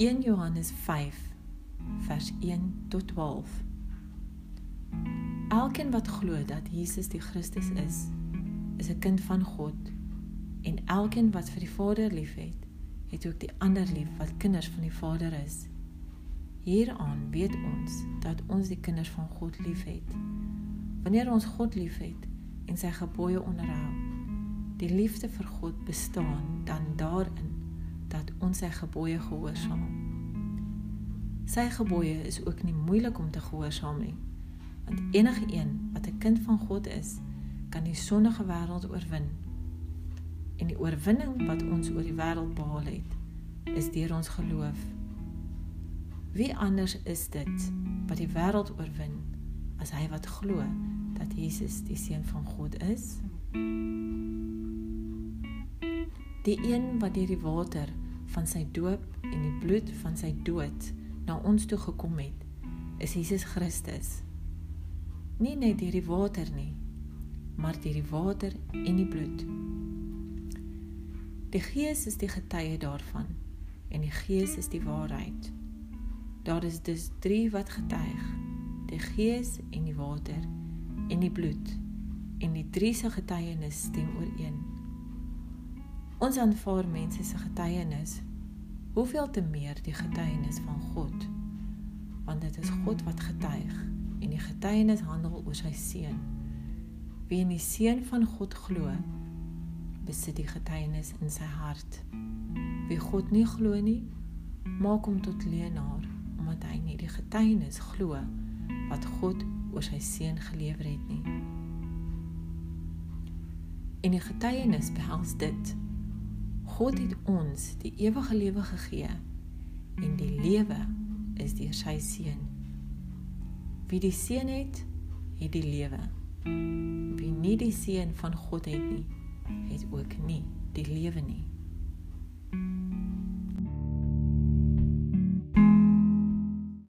1 Johannes 5 vers 1 tot 12. Elkeen wat glo dat Jesus die Christus is, is 'n kind van God. En elkeen wat vir die Vader liefhet, het ook die ander lief wat kinders van die Vader is. Hieraan weet ons dat ons die kinders van God liefhet. Wanneer ons God liefhet en sy gebooie onderhou, die liefde vir God bestaan dan daarin dat ons sy gebooie gehoorsaam. Sy gebooie is ook nie moeilik om te gehoorsaam nie, want enige een wat 'n kind van God is, kan die sondige wêreld oorwin. En die oorwinning wat ons oor die wêreld behaal het, is deur ons geloof. Wie anders is dit wat die wêreld oorwin as hy wat glo dat Jesus die seun van God is? Die een wat deur die water van sy doop en die bloed van sy dood na ons toe gekom het, is Jesus Christus. Nie net deur die water nie, maar deur die water en die bloed. Die Gees is die getuie daarvan en die Gees is die waarheid. Daar is dus 3 wat getuig: die Gees en die water en die bloed. En die drie se getuienis stem ooreen. Ons aanvaar mense se getuienis, hoeveel te meer die getuienis van God, want dit is God wat getuig en die getuienis handel oor sy seun. Wie in die seun van God glo, besit die getuienis in sy hart. Wie God nie glo nie, maak hom tot leenaar omdat hy nie die getuienis glo wat God oor sy seun gelewer het nie. En die getuienis behels dit: God het ons die ewige lewe gegee en die lewe is deur sy seun. Wie die seun het, het die lewe. Wie nie die seun van God het nie, het ook nie die lewe nie.